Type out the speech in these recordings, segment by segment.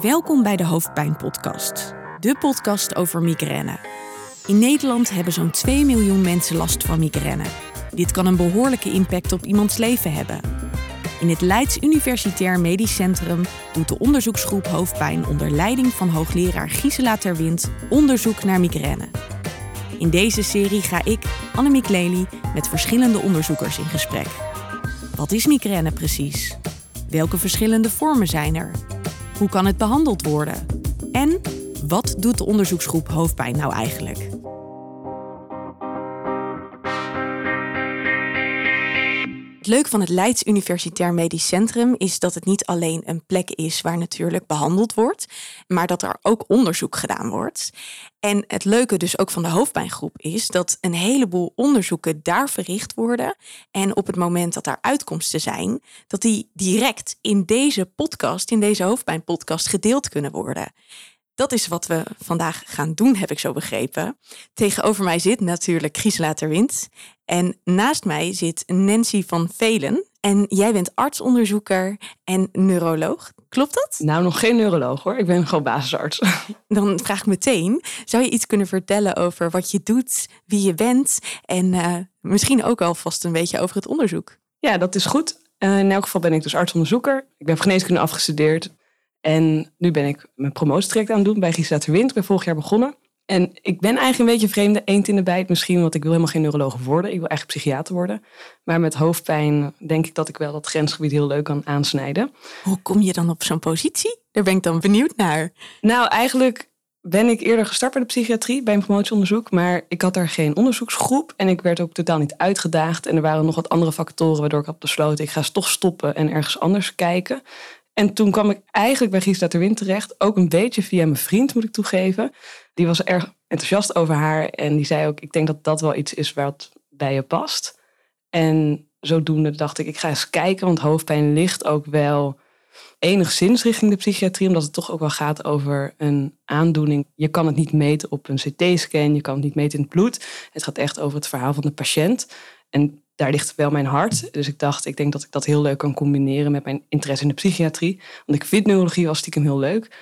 Welkom bij de Hoofdpijn Podcast, de podcast over migraine. In Nederland hebben zo'n 2 miljoen mensen last van migraine. Dit kan een behoorlijke impact op iemands leven hebben. In het Leids Universitair Medisch Centrum doet de onderzoeksgroep Hoofdpijn onder leiding van hoogleraar Gisela Terwind onderzoek naar migraine. In deze serie ga ik, Annemiek Lely, met verschillende onderzoekers in gesprek. Wat is migraine precies? Welke verschillende vormen zijn er? Hoe kan het behandeld worden? En wat doet de onderzoeksgroep hoofdpijn nou eigenlijk? Het leuke van het Leids Universitair Medisch Centrum is dat het niet alleen een plek is waar natuurlijk behandeld wordt, maar dat er ook onderzoek gedaan wordt. En het leuke dus ook van de hoofdpijngroep is dat een heleboel onderzoeken daar verricht worden. En op het moment dat daar uitkomsten zijn, dat die direct in deze podcast, in deze hoofdpijnpodcast, gedeeld kunnen worden. Dat is wat we vandaag gaan doen, heb ik zo begrepen. Tegenover mij zit natuurlijk Gisela Terwind. En naast mij zit Nancy van Velen. En jij bent artsonderzoeker en neuroloog. Klopt dat? Nou, nog geen neuroloog hoor. Ik ben gewoon basisarts. Dan vraag ik meteen, zou je iets kunnen vertellen over wat je doet, wie je bent en uh, misschien ook alvast een beetje over het onderzoek? Ja, dat is goed. Uh, in elk geval ben ik dus artsonderzoeker. Ik ben geneeskunde afgestudeerd. En nu ben ik mijn promotietraject aan het doen bij Gisela Terwind. Ik ben vorig jaar begonnen. En ik ben eigenlijk een beetje vreemde eend in de bijt misschien, want ik wil helemaal geen neuroloog worden. Ik wil eigenlijk psychiater worden. Maar met hoofdpijn denk ik dat ik wel dat grensgebied heel leuk kan aansnijden. Hoe kom je dan op zo'n positie? Daar ben ik dan benieuwd naar. Nou, eigenlijk ben ik eerder gestart bij de psychiatrie, bij een promotieonderzoek. Maar ik had daar geen onderzoeksgroep en ik werd ook totaal niet uitgedaagd. En er waren nog wat andere factoren waardoor ik had besloten, ik ga toch stoppen en ergens anders kijken. En toen kwam ik eigenlijk bij Gisela Terwind terecht. Ook een beetje via mijn vriend, moet ik toegeven. Die was erg enthousiast over haar. En die zei ook, ik denk dat dat wel iets is wat bij je past. En zodoende dacht ik, ik ga eens kijken. Want hoofdpijn ligt ook wel enigszins richting de psychiatrie. Omdat het toch ook wel gaat over een aandoening. Je kan het niet meten op een CT-scan. Je kan het niet meten in het bloed. Het gaat echt over het verhaal van de patiënt. En daar ligt wel mijn hart. Dus ik dacht, ik denk dat ik dat heel leuk kan combineren met mijn interesse in de psychiatrie. Want ik vind neurologie wel stiekem heel leuk.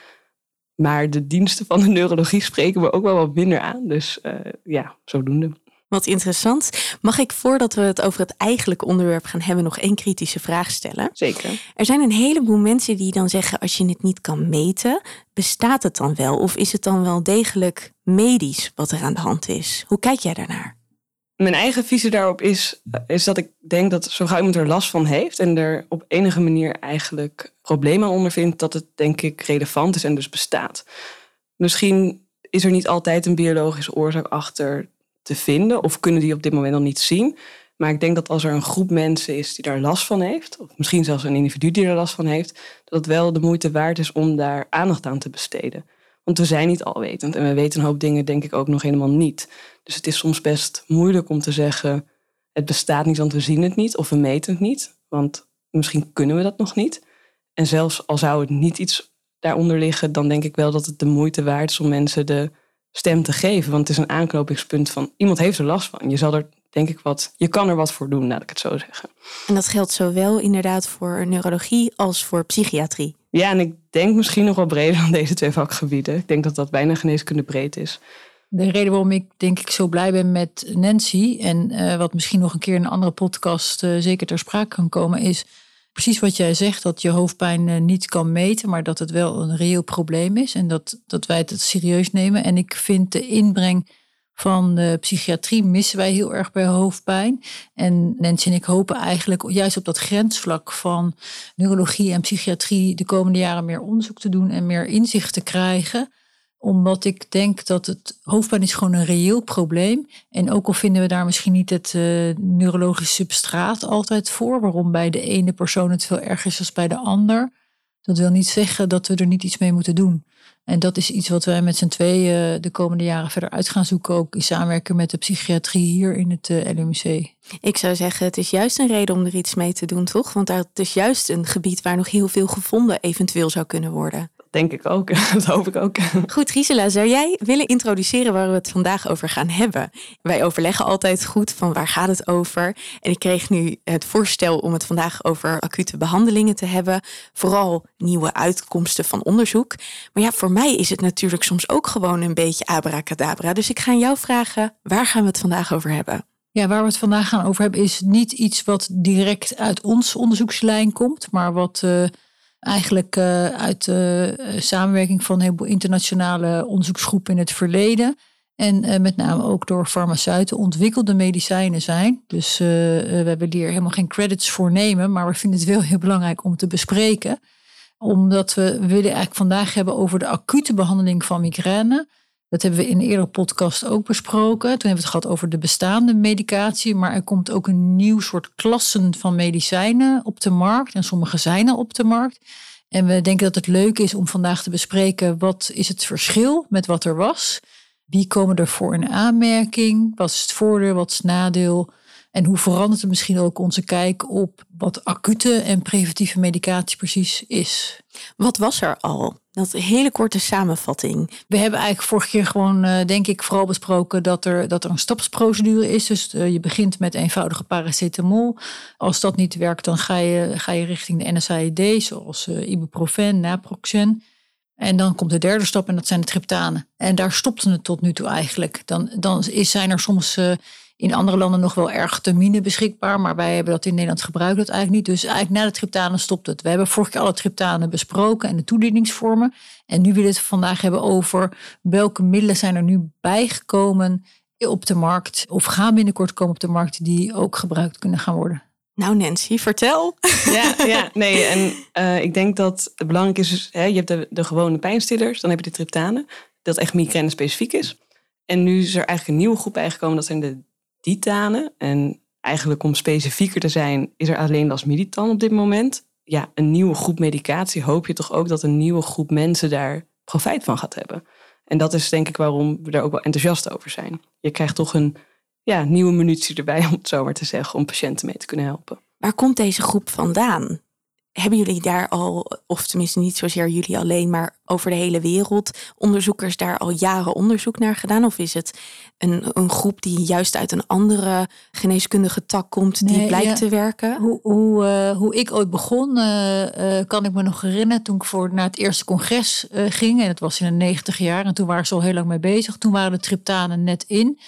Maar de diensten van de neurologie spreken me ook wel wat minder aan. Dus uh, ja, zodoende. Wat interessant. Mag ik voordat we het over het eigenlijke onderwerp gaan hebben, nog één kritische vraag stellen? Zeker. Er zijn een heleboel mensen die dan zeggen: als je het niet kan meten, bestaat het dan wel? Of is het dan wel degelijk medisch wat er aan de hand is? Hoe kijk jij daarnaar? Mijn eigen visie daarop is, is dat ik denk dat zo gauw iemand er last van heeft en er op enige manier eigenlijk problemen ondervindt, dat het denk ik relevant is en dus bestaat. Misschien is er niet altijd een biologische oorzaak achter te vinden of kunnen die op dit moment nog niet zien. Maar ik denk dat als er een groep mensen is die daar last van heeft, of misschien zelfs een individu die er last van heeft, dat het wel de moeite waard is om daar aandacht aan te besteden. Want we zijn niet alwetend en we weten een hoop dingen denk ik ook nog helemaal niet. Dus het is soms best moeilijk om te zeggen, het bestaat niet, want we zien het niet of we meten het niet. Want misschien kunnen we dat nog niet. En zelfs al zou het niet iets daaronder liggen, dan denk ik wel dat het de moeite waard is om mensen de stem te geven. Want het is een aanknopingspunt van iemand heeft er last van. Je zal er denk ik wat, je kan er wat voor doen, laat ik het zo zeggen. En dat geldt zowel inderdaad voor neurologie als voor psychiatrie. Ja, en ik denk misschien nog wel breder dan deze twee vakgebieden. Ik denk dat dat bijna geneeskunde breed is. De reden waarom ik denk ik zo blij ben met Nancy en uh, wat misschien nog een keer in een andere podcast uh, zeker ter sprake kan komen, is precies wat jij zegt, dat je hoofdpijn uh, niet kan meten, maar dat het wel een reëel probleem is en dat, dat wij het serieus nemen. En ik vind de inbreng van de psychiatrie missen wij heel erg bij hoofdpijn. En Nancy en ik hopen eigenlijk juist op dat grensvlak van neurologie en psychiatrie de komende jaren meer onderzoek te doen en meer inzicht te krijgen omdat ik denk dat het hoofdpijn is gewoon een reëel probleem. En ook al vinden we daar misschien niet het uh, neurologisch substraat altijd voor, waarom bij de ene persoon het veel erger is dan bij de ander. Dat wil niet zeggen dat we er niet iets mee moeten doen. En dat is iets wat wij met z'n tweeën eh, de komende jaren verder uit gaan zoeken. Ook in samenwerking met de psychiatrie hier in het eh, LUMC. Ik zou zeggen, het is juist een reden om er iets mee te doen, toch? Want het is juist een gebied waar nog heel veel gevonden eventueel zou kunnen worden. Denk ik ook. dat hoop ik ook. Goed, Gisela, zou jij willen introduceren waar we het vandaag over gaan hebben? Wij overleggen altijd goed van waar gaat het over. En ik kreeg nu het voorstel om het vandaag over acute behandelingen te hebben. Vooral nieuwe uitkomsten van onderzoek. Maar ja, voor mij is het natuurlijk soms ook gewoon een beetje abracadabra. Dus ik ga aan jou vragen, waar gaan we het vandaag over hebben? Ja, waar we het vandaag gaan over hebben is niet iets wat direct uit ons onderzoekslijn komt, maar wat uh, eigenlijk uh, uit de uh, samenwerking van een heleboel internationale onderzoeksgroepen in het verleden en met name ook door farmaceuten ontwikkelde medicijnen zijn. Dus we hebben hier helemaal geen credits voor nemen, maar we vinden het wel heel belangrijk om te bespreken. Omdat we, we willen eigenlijk vandaag hebben over de acute behandeling van migraine. Dat hebben we in een eerdere podcast ook besproken. Toen hebben we het gehad over de bestaande medicatie. Maar er komt ook een nieuw soort klassen van medicijnen op de markt. En sommige zijn al op de markt. En we denken dat het leuk is om vandaag te bespreken wat is het verschil met wat er was. Wie komen er voor in aanmerking? Wat is het voordeel, wat is het nadeel? En hoe verandert het misschien ook onze kijk op wat acute en preventieve medicatie precies is? Wat was er al? Dat hele korte samenvatting. We hebben eigenlijk vorige keer gewoon, uh, denk ik, vooral besproken dat er, dat er een stapsprocedure is. Dus uh, je begint met eenvoudige paracetamol. Als dat niet werkt, dan ga je, ga je richting de NSAID, zoals uh, ibuprofen, naproxen. En dan komt de derde stap en dat zijn de triptanen. En daar stopte het tot nu toe eigenlijk. Dan, dan is, zijn er soms in andere landen nog wel erg termine beschikbaar, maar wij hebben dat in Nederland gebruikt dat eigenlijk niet. Dus eigenlijk na de triptanen stopt het. We hebben vorige keer alle triptanen besproken en de toedieningsvormen. En nu willen we het vandaag hebben over welke middelen zijn er nu bijgekomen op de markt of gaan binnenkort komen op de markt die ook gebruikt kunnen gaan worden. Nou Nancy, vertel. Ja, ja nee. En uh, ik denk dat het belangrijk is, dus, hè, je hebt de, de gewone pijnstillers, dan heb je de triptanen, dat echt migraine specifiek is. En nu is er eigenlijk een nieuwe groep bijgekomen, dat zijn de ditanen. En eigenlijk om specifieker te zijn, is er alleen lasmiditan op dit moment. Ja, een nieuwe groep medicatie hoop je toch ook dat een nieuwe groep mensen daar profijt van gaat hebben. En dat is denk ik waarom we er ook wel enthousiast over zijn. Je krijgt toch een ja, nieuwe munitie erbij, om het zo maar te zeggen, om patiënten mee te kunnen helpen. Waar komt deze groep vandaan? Hebben jullie daar al, of tenminste niet zozeer jullie alleen, maar over de hele wereld, onderzoekers daar al jaren onderzoek naar gedaan? Of is het een, een groep die juist uit een andere geneeskundige tak komt, die blijkt te werken? Hoe, hoe, uh, hoe ik ooit begon, uh, uh, kan ik me nog herinneren toen ik voor naar het eerste congres ging. En dat was in de negentig jaar. En toen waren ze al heel lang mee bezig. Toen waren de triptanen net in.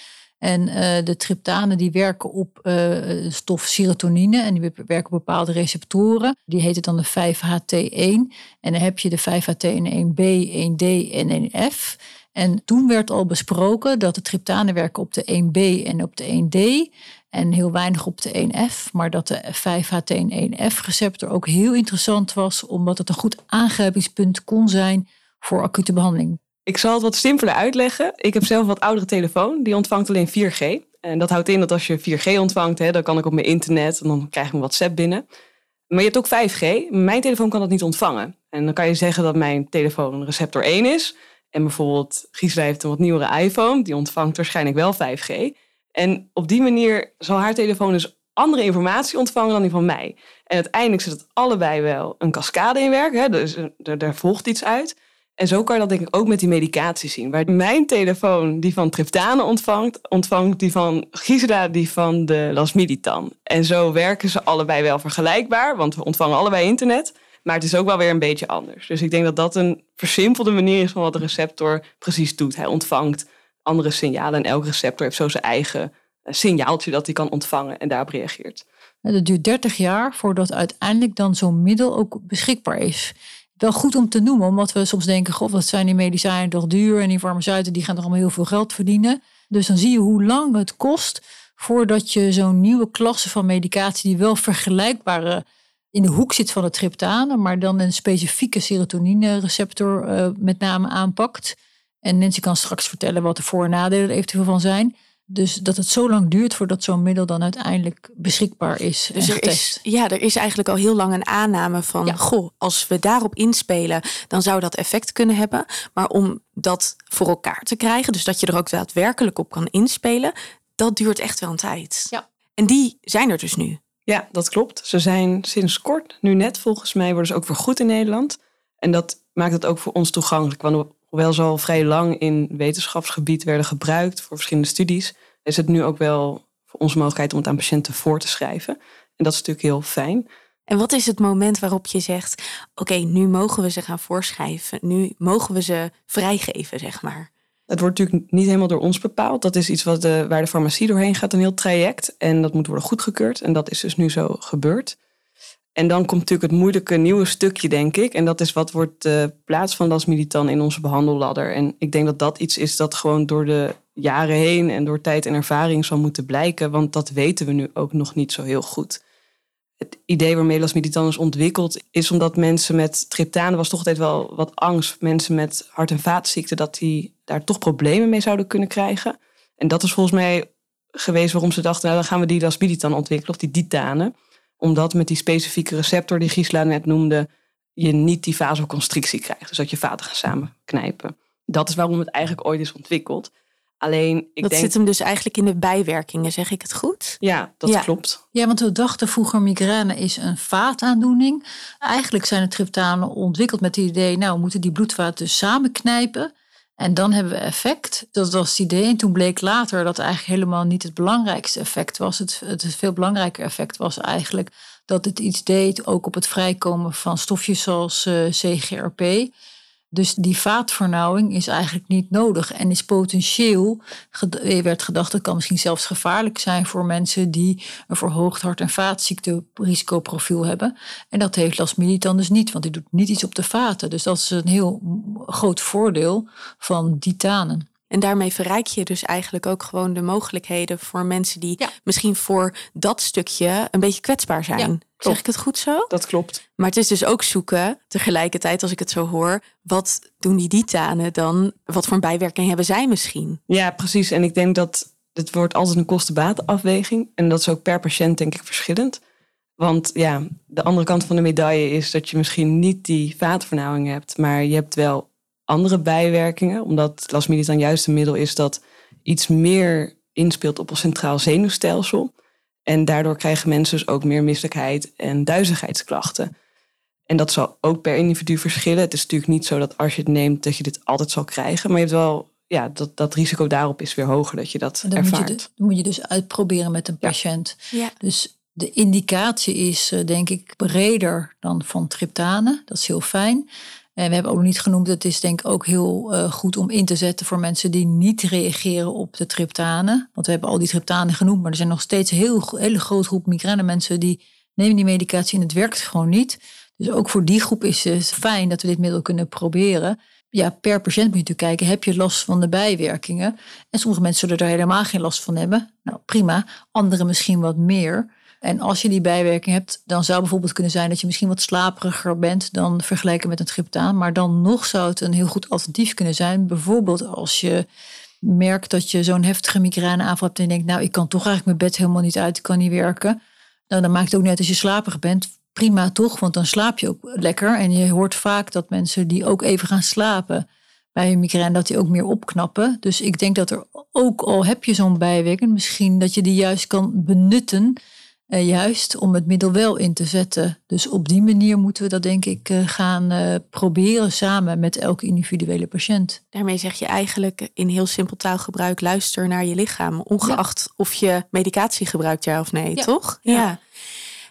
En uh, de triptanen die werken op uh, stof serotonine en die werken op bepaalde receptoren. Die heet het dan de 5HT1. En dan heb je de 5HT1B, 1D en 1F. En toen werd al besproken dat de triptanen werken op de 1B en op de 1D. En heel weinig op de 1F. Maar dat de 5HT1F receptor ook heel interessant was. Omdat het een goed aangrijpingspunt kon zijn voor acute behandeling. Ik zal het wat simpeler uitleggen. Ik heb zelf een wat oudere telefoon. Die ontvangt alleen 4G. En dat houdt in dat als je 4G ontvangt, hè, dan kan ik op mijn internet en dan krijg ik mijn WhatsApp binnen. Maar je hebt ook 5G. Mijn telefoon kan dat niet ontvangen. En dan kan je zeggen dat mijn telefoon een receptor 1 is. En bijvoorbeeld Gisela heeft een wat nieuwere iPhone. Die ontvangt waarschijnlijk wel 5G. En op die manier zal haar telefoon dus andere informatie ontvangen dan die van mij. En uiteindelijk zit het allebei wel een cascade in werk. Hè? Dus er, er volgt iets uit. En zo kan je dat denk ik ook met die medicatie zien. Waar mijn telefoon die van triptanen ontvangt, ontvangt die van Gisela die van de lasmiditan. En zo werken ze allebei wel vergelijkbaar, want we ontvangen allebei internet. Maar het is ook wel weer een beetje anders. Dus ik denk dat dat een versimpelde manier is van wat de receptor precies doet. Hij ontvangt andere signalen en elk receptor heeft zo zijn eigen eh, signaaltje dat hij kan ontvangen en daarop reageert. Het duurt 30 jaar voordat uiteindelijk dan zo'n middel ook beschikbaar is wel goed om te noemen, omdat we soms denken: God, wat zijn die medicijnen toch duur? En die farmaceuten die gaan toch allemaal heel veel geld verdienen. Dus dan zie je hoe lang het kost voordat je zo'n nieuwe klasse van medicatie, die wel vergelijkbare in de hoek zit van de triptanen, maar dan een specifieke serotonine-receptor uh, met name aanpakt. En Nancy kan straks vertellen wat de voor- en nadelen er eventueel van zijn. Dus dat het zo lang duurt voordat zo'n middel dan uiteindelijk beschikbaar is. Dus er is, ja, er is eigenlijk al heel lang een aanname van: goh, als we daarop inspelen, dan zou dat effect kunnen hebben. Maar om dat voor elkaar te krijgen, dus dat je er ook daadwerkelijk op kan inspelen, dat duurt echt wel een tijd. Ja. En die zijn er dus nu. Ja, dat klopt. Ze zijn sinds kort, nu net volgens mij, worden ze ook vergoed in Nederland. En dat maakt het ook voor ons toegankelijk. Want hoewel ze al vrij lang in wetenschapsgebied werden gebruikt voor verschillende studies, is het nu ook wel voor ons mogelijkheid om het aan patiënten voor te schrijven. En dat is natuurlijk heel fijn. En wat is het moment waarop je zegt: Oké, nu mogen we ze gaan voorschrijven. Nu mogen we ze vrijgeven, zeg maar. Het wordt natuurlijk niet helemaal door ons bepaald. Dat is iets wat de, waar de farmacie doorheen gaat, een heel traject. En dat moet worden goedgekeurd. En dat is dus nu zo gebeurd. En dan komt natuurlijk het moeilijke nieuwe stukje, denk ik. En dat is wat wordt de plaats van lasmilitan in onze behandelladder. En ik denk dat dat iets is dat gewoon door de jaren heen en door tijd en ervaring zal moeten blijken. Want dat weten we nu ook nog niet zo heel goed. Het idee waarmee lasmilitan is ontwikkeld is omdat mensen met triptanen was toch altijd wel wat angst. Mensen met hart- en vaatziekten, dat die daar toch problemen mee zouden kunnen krijgen. En dat is volgens mij geweest waarom ze dachten, nou dan gaan we die lasmilitan ontwikkelen, of die ditanen omdat met die specifieke receptor die Gisela net noemde, je niet die vasoconstrictie krijgt. Dus dat je vaten gaan samenknijpen. Dat is waarom het eigenlijk ooit is ontwikkeld. Alleen, ik dat denk... zit hem dus eigenlijk in de bijwerkingen, zeg ik het goed? Ja, dat klopt. Ja, want we dachten vroeger migraine is een vaataandoening. Eigenlijk zijn de triptanen ontwikkeld met het idee, nou we moeten die bloedvaten dus samenknijpen. En dan hebben we effect. Dat was het idee. En toen bleek later dat eigenlijk helemaal niet het belangrijkste effect was. Het, het veel belangrijker effect was eigenlijk dat het iets deed ook op het vrijkomen van stofjes zoals uh, CGRP. Dus die vaatvernauwing is eigenlijk niet nodig en is potentieel, er werd gedacht, dat kan misschien zelfs gevaarlijk zijn voor mensen die een verhoogd hart- en vaatziekterisicoprofiel hebben. En dat heeft lasmilitan dus niet, want die doet niet iets op de vaten. Dus dat is een heel groot voordeel van ditanen. En daarmee verrijk je dus eigenlijk ook gewoon de mogelijkheden voor mensen die misschien voor dat stukje een beetje kwetsbaar zijn. zeg ik het goed zo? Dat klopt. Maar het is dus ook zoeken, tegelijkertijd als ik het zo hoor, wat doen die ditanen dan? Wat voor een bijwerking hebben zij misschien? Ja, precies. En ik denk dat het wordt altijd een kostenbaatafweging. En dat is ook per patiënt denk ik verschillend. Want ja, de andere kant van de medaille is dat je misschien niet die vaatvernauwing hebt, maar je hebt wel andere bijwerkingen, omdat lasmilitan juist een middel is dat iets meer inspeelt op ons centraal zenuwstelsel. En daardoor krijgen mensen dus ook meer misselijkheid en duizeligheidsklachten. En dat zal ook per individu verschillen. Het is natuurlijk niet zo dat als je het neemt, dat je dit altijd zal krijgen. Maar je hebt wel, ja, dat, dat risico daarop is weer hoger dat je dat dan ervaart. Moet je, dan moet je dus uitproberen met een patiënt. Ja. Dus de indicatie is eh, denk ik breder dan van triptanen. Dat is heel fijn. En we hebben ook niet genoemd, het is denk ik ook heel uh, goed om in te zetten voor mensen die niet reageren op de triptanen. Want we hebben al die triptanen genoemd, maar er zijn nog steeds een heel, hele grote groep migraine mensen die nemen die medicatie en het werkt gewoon niet. Dus ook voor die groep is het fijn dat we dit middel kunnen proberen. Ja, per patiënt moet je natuurlijk kijken, heb je last van de bijwerkingen? En sommige mensen zullen er helemaal geen last van hebben. Nou, prima. Anderen misschien wat meer. En als je die bijwerking hebt, dan zou bijvoorbeeld kunnen zijn dat je misschien wat slaperiger bent dan vergeleken met een triptaan. Maar dan nog zou het een heel goed alternatief kunnen zijn. Bijvoorbeeld als je merkt dat je zo'n heftige migraineaanval hebt en je denkt, nou ik kan toch eigenlijk mijn bed helemaal niet uit, ik kan niet werken. Nou, dan maakt het ook net als je slaperig bent. Prima toch, want dan slaap je ook lekker. En je hoort vaak dat mensen die ook even gaan slapen bij een migraine, dat die ook meer opknappen. Dus ik denk dat er ook al heb je zo'n bijwerking, misschien dat je die juist kan benutten uh, juist om het middel wel in te zetten. Dus op die manier moeten we dat denk ik uh, gaan uh, proberen samen met elke individuele patiënt. Daarmee zeg je eigenlijk in heel simpel taalgebruik: luister naar je lichaam, ongeacht ja. of je medicatie gebruikt, ja of nee, ja. toch? Ja. ja.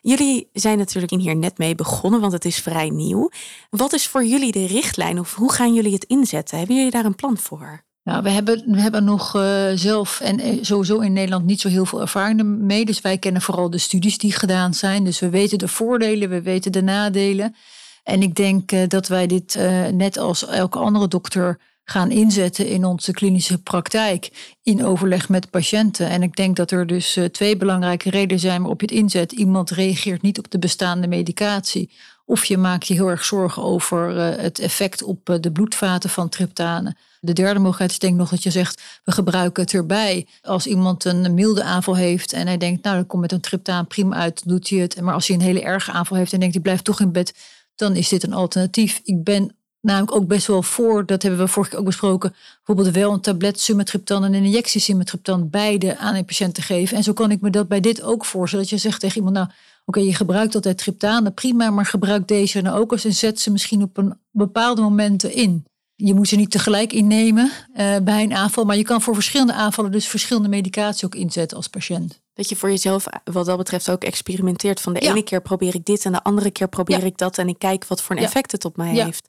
Jullie zijn natuurlijk hier net mee begonnen, want het is vrij nieuw. Wat is voor jullie de richtlijn of hoe gaan jullie het inzetten? Hebben jullie daar een plan voor? Nou, we hebben, we hebben nog uh, zelf en sowieso in Nederland niet zo heel veel ervaring mee. Dus wij kennen vooral de studies die gedaan zijn. Dus we weten de voordelen, we weten de nadelen. En ik denk uh, dat wij dit net als elke andere dokter gaan inzetten in onze klinische praktijk. In overleg met patiënten. En ik denk dat er dus twee belangrijke redenen zijn waarop je het inzet. Iemand reageert niet op de bestaande medicatie. Of je maakt je heel erg zorgen over het effect op de bloedvaten van triptanen. De derde mogelijkheid is denk ik nog dat je zegt, we gebruiken het erbij. Als iemand een milde aanval heeft en hij denkt, nou dan komt met een triptaan prima uit, doet hij het. Maar als hij een hele erge aanval heeft en denkt, hij blijft toch in bed, dan is dit een alternatief. Ik ben namelijk ook best wel voor, dat hebben we vorige keer ook besproken, bijvoorbeeld wel een tablet sumatriptan en een injectie sumatriptan beide aan een patiënt te geven. En zo kan ik me dat bij dit ook voorstellen, dat je zegt tegen iemand, nou oké, je gebruikt altijd triptanen, prima, maar gebruik deze dan ook eens en zet ze misschien op een bepaalde momenten in. Je moet ze niet tegelijk innemen uh, bij een aanval, maar je kan voor verschillende aanvallen dus verschillende medicatie ook inzetten als patiënt. Dat je voor jezelf wat dat betreft ook experimenteert. Van de ene keer probeer ik dit en de andere keer probeer ik dat. En ik kijk wat voor een effect het op mij heeft.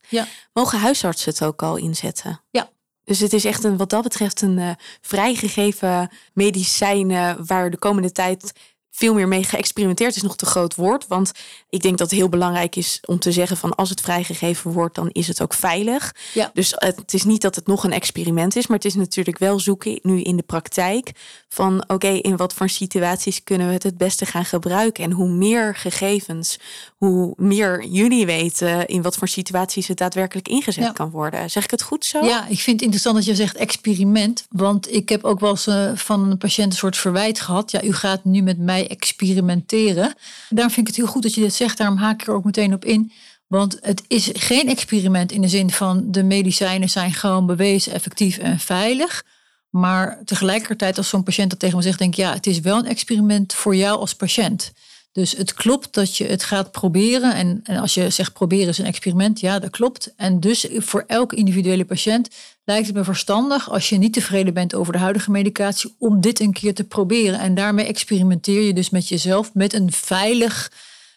Mogen huisartsen het ook al inzetten? Ja, dus het is echt een, wat dat betreft een uh, vrijgegeven medicijn waar de komende tijd veel meer mee geëxperimenteerd is nog te groot woord. Want ik denk dat het heel belangrijk is om te zeggen van als het vrijgegeven wordt, dan is het ook veilig. Ja. Dus het is niet dat het nog een experiment is, maar het is natuurlijk wel zoeken nu in de praktijk van oké, in wat voor situaties kunnen we het het beste gaan gebruiken. En hoe meer gegevens, hoe meer jullie weten in wat voor situaties het daadwerkelijk ingezet kan worden. Zeg ik het goed zo? Ja, ik vind het interessant dat je zegt experiment. Want ik heb ook wel eens uh, van een patiënt een soort verwijt gehad. Ja, u gaat nu met mij experimenteren. Daarom vind ik het heel goed dat je dit zegt. Daarom haak ik er ook meteen op in. Want het is geen experiment in de zin van de medicijnen zijn gewoon bewezen effectief en veilig. Maar tegelijkertijd als zo'n patiënt dat tegen me zegt, denk ik ja, het is wel een experiment voor jou als patiënt. Dus het klopt dat je het gaat proberen. En, en als je zegt proberen is een experiment, ja, dat klopt. En dus voor elke individuele patiënt lijkt het me verstandig, als je niet tevreden bent over de huidige medicatie, om dit een keer te proberen. En daarmee experimenteer je dus met jezelf met een veilig,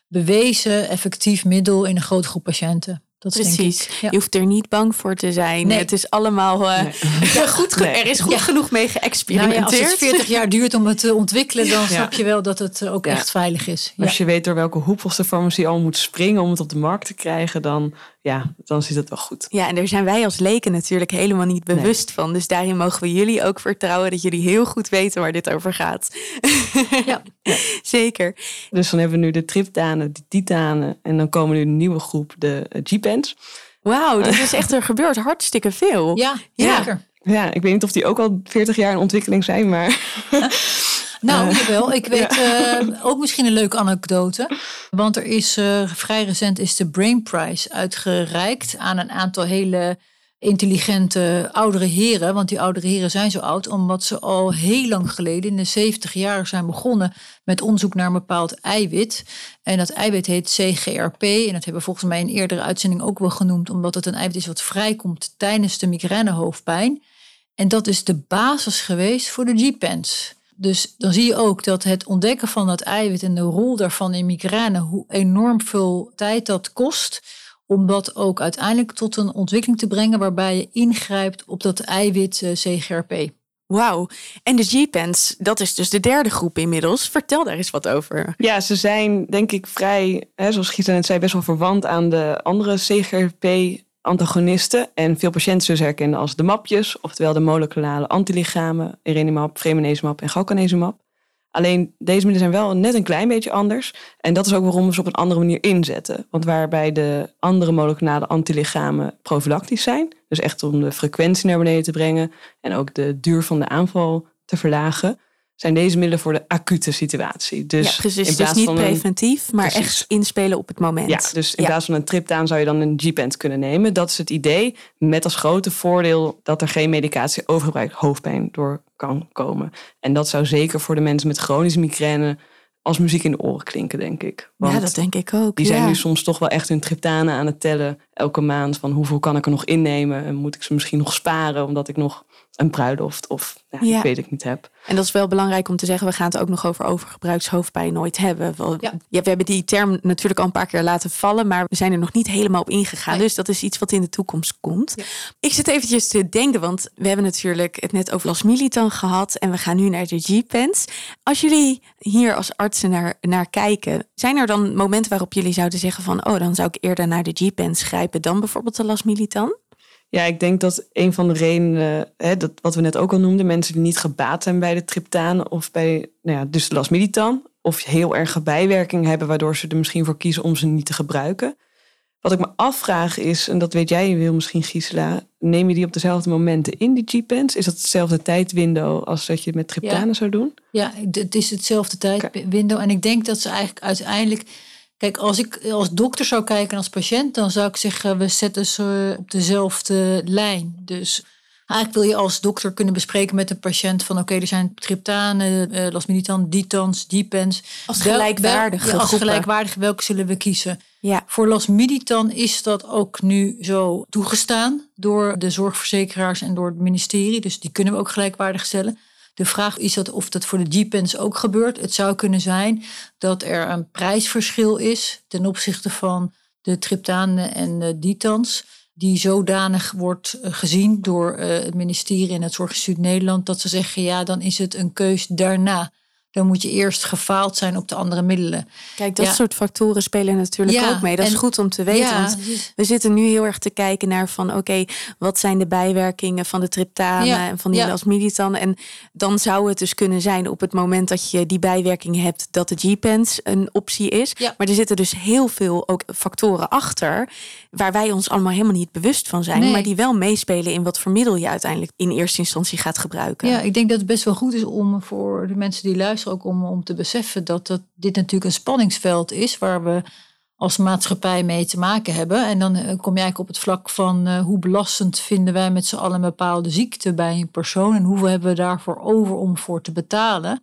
bewezen, effectief middel in een grote groep patiënten. Dat Precies. Je hoeft er niet bang voor te zijn. Het is allemaal uh, goed. Er is goed genoeg mee geëxperimenteerd. Nou ja, als het 40 jaar duurt om het te ontwikkelen, dan snap je wel dat het ook echt veilig is. Als je weet door welke hoepels de farmacie al moet springen om het op de markt te krijgen, dan ja, dan zit het wel goed. Ja, en daar zijn wij als leken natuurlijk helemaal niet bewust van. Dus daarin mogen we jullie ook vertrouwen dat jullie heel goed weten waar dit over gaat. Ja, zeker. Dus dan hebben we nu de triptanen, de titanen en dan komen nu een nieuwe groep, de uh, G-pens. Wauw, dit is echt, er gebeurt hartstikke veel. Ja, ja. zeker. Ja, ik weet niet of die ook al 40 jaar in ontwikkeling zijn, maar... Nou, uh, wel. Ik weet uh, ook misschien een leuke anekdote. Want er is uh, vrij recent is de Brain Prize uitgereikt aan een aantal hele intelligente oudere heren. Want die oudere heren zijn zo oud omdat ze al heel lang geleden, in de 70 jaar, zijn begonnen met onderzoek naar een bepaald eiwit. En dat eiwit heet CGRP. En dat hebben we volgens mij in eerdere uitzending ook wel genoemd, omdat het een eiwit is wat vrijkomt tijdens de migrainehoofdpijn. En dat is de basis geweest voor de G-pens. Dus dan zie je ook dat het ontdekken van dat eiwit en de rol daarvan in migraine, hoe enorm veel tijd dat kost, om dat ook uiteindelijk tot een ontwikkeling te brengen waarbij je ingrijpt op dat eiwit eh, CGRP. Wauw. En de G-pens, dat is dus de derde groep inmiddels. Vertel daar eens wat over. Ja, ze zijn denk ik vrij, hè, zoals Gieta net zei, best wel verwant aan de andere CGRP antagonisten. En veel patiënten zullen herkennen als de mapjes, oftewel de moleculare antilichamen, erenimab, fremanezumab en galcanezumab. Alleen deze middelen zijn wel net een klein beetje anders. En dat is ook waarom we ze op een andere manier inzetten. Want waarbij de andere moleculare antilichamen profilactisch zijn, dus echt om de frequentie naar beneden te brengen en ook de duur van de aanval te verlagen, zijn deze middelen voor de acute situatie. Dus, ja, precies, in plaats dus niet preventief, maar echt inspelen op het moment. Ja, dus in plaats van een triptaan zou je dan een G-pent kunnen nemen. Dat is het idee, met als grote voordeel dat er geen medicatie overgebruik hoofdpijn door kan komen. En dat zou zeker voor de mensen met chronische migraine als muziek in de oren klinken, denk ik. Want ja, dat denk ik ook. Die zijn nu soms toch wel echt hun triptanen aan het tellen elke maand. Van hoeveel kan ik er nog innemen? En moet ik ze misschien nog sparen omdat ik nog een bruiloft of ja, ik weet ik niet heb. En dat is wel belangrijk om te zeggen. We gaan het ook nog over overgebruikshoofdpijn nooit hebben. Ja. ja. we hebben die term natuurlijk al een paar keer laten vallen, maar we zijn er nog niet helemaal op ingegaan. Dus dat is iets wat in de toekomst komt. Ik zit eventjes te denken, want we hebben natuurlijk het net over Las Militan gehad en we gaan nu naar de G-pens. Als jullie hier als artsen naar, naar kijken, zijn er dan momenten waarop jullie zouden zeggen van, oh, dan zou ik eerder naar de G-pens grijpen dan bijvoorbeeld de Las Militan? Ja, ik denk dat een van de redenen, hè, dat, wat we net ook al noemden, mensen die niet gebaat zijn bij de triptaan of bij, nou ja, dus de lasmilitan, of heel erg bijwerking hebben, waardoor ze er misschien voor kiezen om ze niet te gebruiken. Wat ik me afvraag is, en dat weet jij wil misschien Gisela, neem je die op dezelfde momenten in, die G-pens? Is dat hetzelfde tijdwindow als dat je met triptanen zou doen? Ja, het is hetzelfde tijdwindow. En ik denk dat ze eigenlijk uiteindelijk Kijk, als ik als dokter zou kijken als patiënt, dan zou ik zeggen, we zetten ze op dezelfde lijn. Dus Eigenlijk wil je als dokter kunnen bespreken met een patiënt van oké, er zijn triptanen, uh, lasminitan, ditans, dipens. Als gelijkwaardige wel, Als gelijkwaardige, welke zullen we kiezen? Ja. Voor lasminitan is dat ook nu zo toegestaan door de zorgverzekeraars en door het ministerie. Dus die kunnen we ook gelijkwaardig stellen. De vraag is dat of dat voor de G-pens ook gebeurt. Het zou kunnen zijn dat er een prijsverschil is ten opzichte van de triptanen en de ditans die zodanig wordt eh, gezien door eh, het ministerie en het Zorginstituut Nederland, dat ze zeggen, ja, dan is het een keus daarna dan moet je eerst gefaald zijn op de andere middelen. Kijk, dat soort factoren spelen natuurlijk ook mee. Dat is goed om te weten. want we zitten nu heel erg te kijken naar van oké, wat zijn de bijwerkingen van de triptanen en van die ja. lasminitan. En dan zou het dus kunnen zijn op het moment dat je die bijwerkingen hebt, dat de G-pens een optie is. Maar er zitten dus heel veel ook factoren achter, waar wij ons allemaal helemaal niet bewust van zijn, maar die wel meespelen in wat voor middel je uiteindelijk in eerste instantie gaat gebruiken. Ja, ik denk dat het best wel goed is om voor de mensen die luisteren ook om, om te beseffen dat, dat dit natuurlijk een spanningsveld is waar we als maatschappij mee te maken hebben. En dan eh, kom je eigenlijk op het vlak van uh, hoe belastend vinden wij met z'n allen een bepaalde ziekte bij een persoon en hoeveel hebben we daarvoor over om voor te betalen.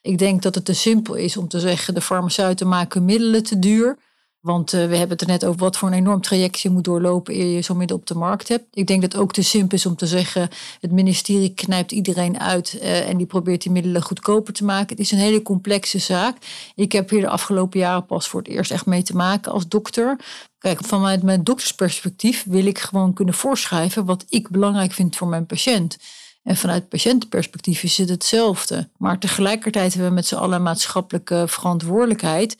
Ik denk dat het te simpel is om te zeggen de farmaceuten maken middelen te duur. Want uh, we hebben het er net over wat voor een enorm traject je moet doorlopen eer je zo'n middel op de markt hebt. Ik denk dat het ook te simpel is om te zeggen, het ministerie knijpt iedereen uit uh, en die probeert die middelen goedkoper te maken. Het is een hele complexe zaak. Ik heb hier de afgelopen jaren pas voor het eerst echt mee te maken als dokter. Kijk, vanuit mijn doktersperspectief wil ik gewoon kunnen voorschrijven wat ik belangrijk vind voor mijn patiënt. En vanuit patiëntenperspectief is het hetzelfde. Maar tegelijkertijd hebben we met z'n allen maatschappelijke verantwoordelijkheid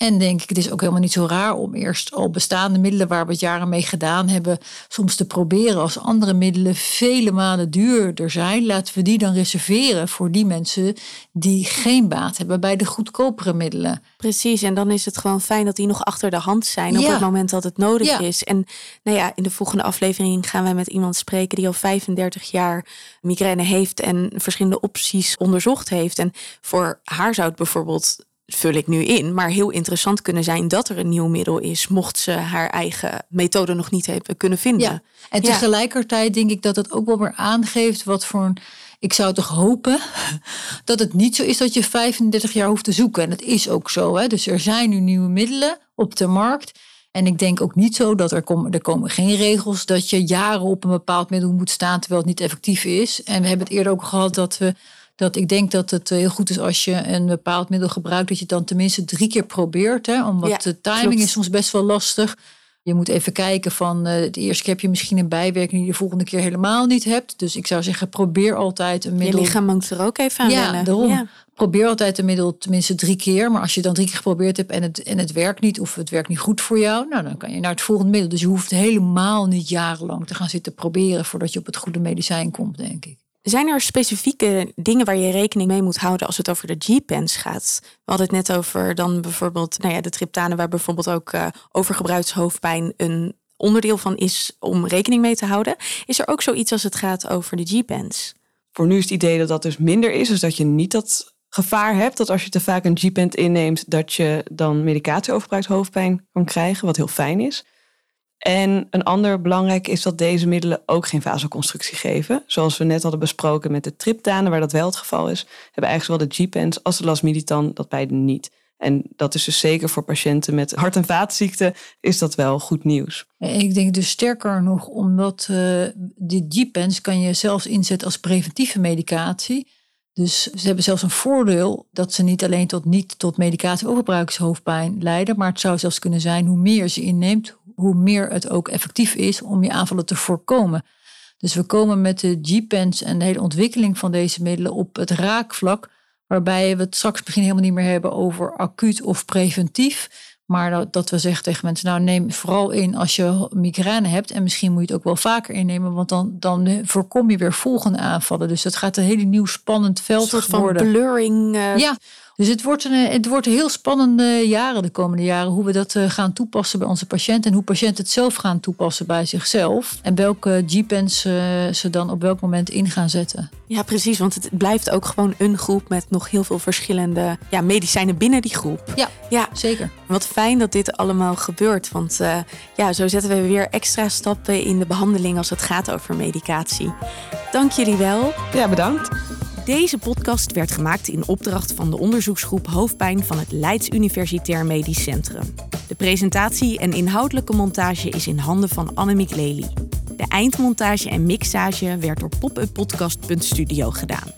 en denk ik, het is ook helemaal niet zo raar om eerst al bestaande middelen waar we het jaren mee gedaan hebben, soms te proberen als andere middelen vele malen duurder zijn. Laten we die dan reserveren voor die mensen die geen baat hebben bij de goedkopere middelen. Precies, en dan is het gewoon fijn dat die nog achter de hand zijn op het moment dat het nodig is. En nou ja, in de volgende aflevering gaan wij met iemand spreken die al 35 jaar migraine heeft en verschillende opties onderzocht heeft. En voor haar zou het bijvoorbeeld vul ik nu in, maar heel interessant kunnen zijn dat er een nieuw middel is, mocht ze haar eigen methode nog niet hebben kunnen vinden. Ja. En tegelijkertijd denk ik dat het ook wel weer aangeeft wat voor een. Ik zou toch hopen dat het niet zo is dat je 35 jaar hoeft te zoeken. En dat is ook zo. Hè? Dus er zijn nu nieuwe middelen op de markt. En ik denk ook niet zo dat er komen, er komen geen regels dat je jaren op een bepaald middel moet staan terwijl het niet effectief is. En we hebben het eerder ook gehad dat we dat ik denk dat het heel goed is als je een bepaald middel gebruikt, dat je het dan tenminste drie keer probeert. Hè? Omdat de timing is soms best wel lastig. Je moet even kijken van uh, de eerste keer heb je misschien een bijwerking die je de volgende keer helemaal niet hebt. Dus ik zou zeggen, probeer altijd een middel. Je lichaam moet er ook even aan ja, Daarom. Probeer altijd een middel tenminste drie keer. Maar als je dan drie keer geprobeerd hebt en het, en het werkt niet of het werkt niet goed voor jou, nou dan kan je naar het volgende middel. Dus je hoeft helemaal niet jarenlang te gaan zitten proberen voordat je op het goede medicijn komt, denk ik. Zijn er specifieke dingen waar je rekening mee moet houden als het over de G-pens gaat? We hadden het net over dan bijvoorbeeld nou ja, de triptanen, waar bijvoorbeeld ook uh, overgebruikshoofdpijn een onderdeel van is om rekening mee te houden. Is er ook zoiets als het gaat over de G-pens? Voor nu is het idee dat dat dus minder is, dus dat je niet dat gevaar hebt dat als je te vaak een G-pen inneemt, dat je dan medicatie hoofdpijn kan krijgen, wat heel fijn is. En een ander belangrijk is dat deze middelen ook geen vasoconstructie geven. Zoals we net hadden besproken met de triptanen, waar dat wel het geval is, hebben eigenlijk zowel de G-pens als de lasminitan dat beide niet. En dat is dus zeker voor patiënten met hart- en vaatziekten is dat wel goed nieuws. Ik denk dus sterker nog, omdat uh, die G-pens kan je zelfs inzetten als preventieve medicatie. Dus ze hebben zelfs een voordeel dat ze niet alleen tot, niet tot medicatie overbruikshoofdpijn leiden, maar het zou zelfs kunnen zijn hoe meer ze inneemt, hoe meer het ook effectief is om je aanvallen te voorkomen. Dus we komen met de G-pens en de hele ontwikkeling van deze middelen op het raakvlak, waarbij we het straks misschien helemaal niet meer hebben over acuut of preventief. Maar dat, dat we zeggen tegen mensen, nou neem vooral in als je migraine hebt. En misschien moet je het ook wel vaker innemen, want dan, dan voorkom je weer volgende aanvallen. Dus dat gaat een hele nieuw spannend veld een soort worden. Van blurring. Uh, ja, Dus het wordt, een, het wordt heel spannende jaren de komende jaren. Hoe we dat eh, gaan toepassen bij onze patiënten. En hoe patiënten het zelf gaan toepassen bij zichzelf. En welke G-pens uh, ze dan op welk moment in gaan zetten. Ja, precies. Want het blijft ook gewoon een groep met nog heel veel verschillende ja, medicijnen binnen die groep. Ja, ja, zeker. Wat fijn dat dit allemaal gebeurt. Want uh, ja, zo zetten we weer extra stappen in de behandeling als het gaat over medicatie. Dank jullie wel. Ja, bedankt. Deze podcast werd gemaakt in opdracht van de onderzoeksgroep Hoofdpijn van het Leids Universitair Medisch Centrum. De presentatie en inhoudelijke montage is in handen van Annemiek Lely. De eindmontage en mixage werd door popuppodcast.studio gedaan.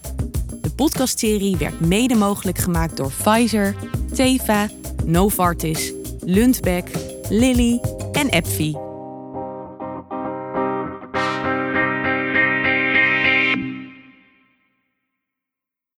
De podcastserie werd mede mogelijk gemaakt door Pfizer, Teva, Novartis, Lundbeck, Lilly en Epvi.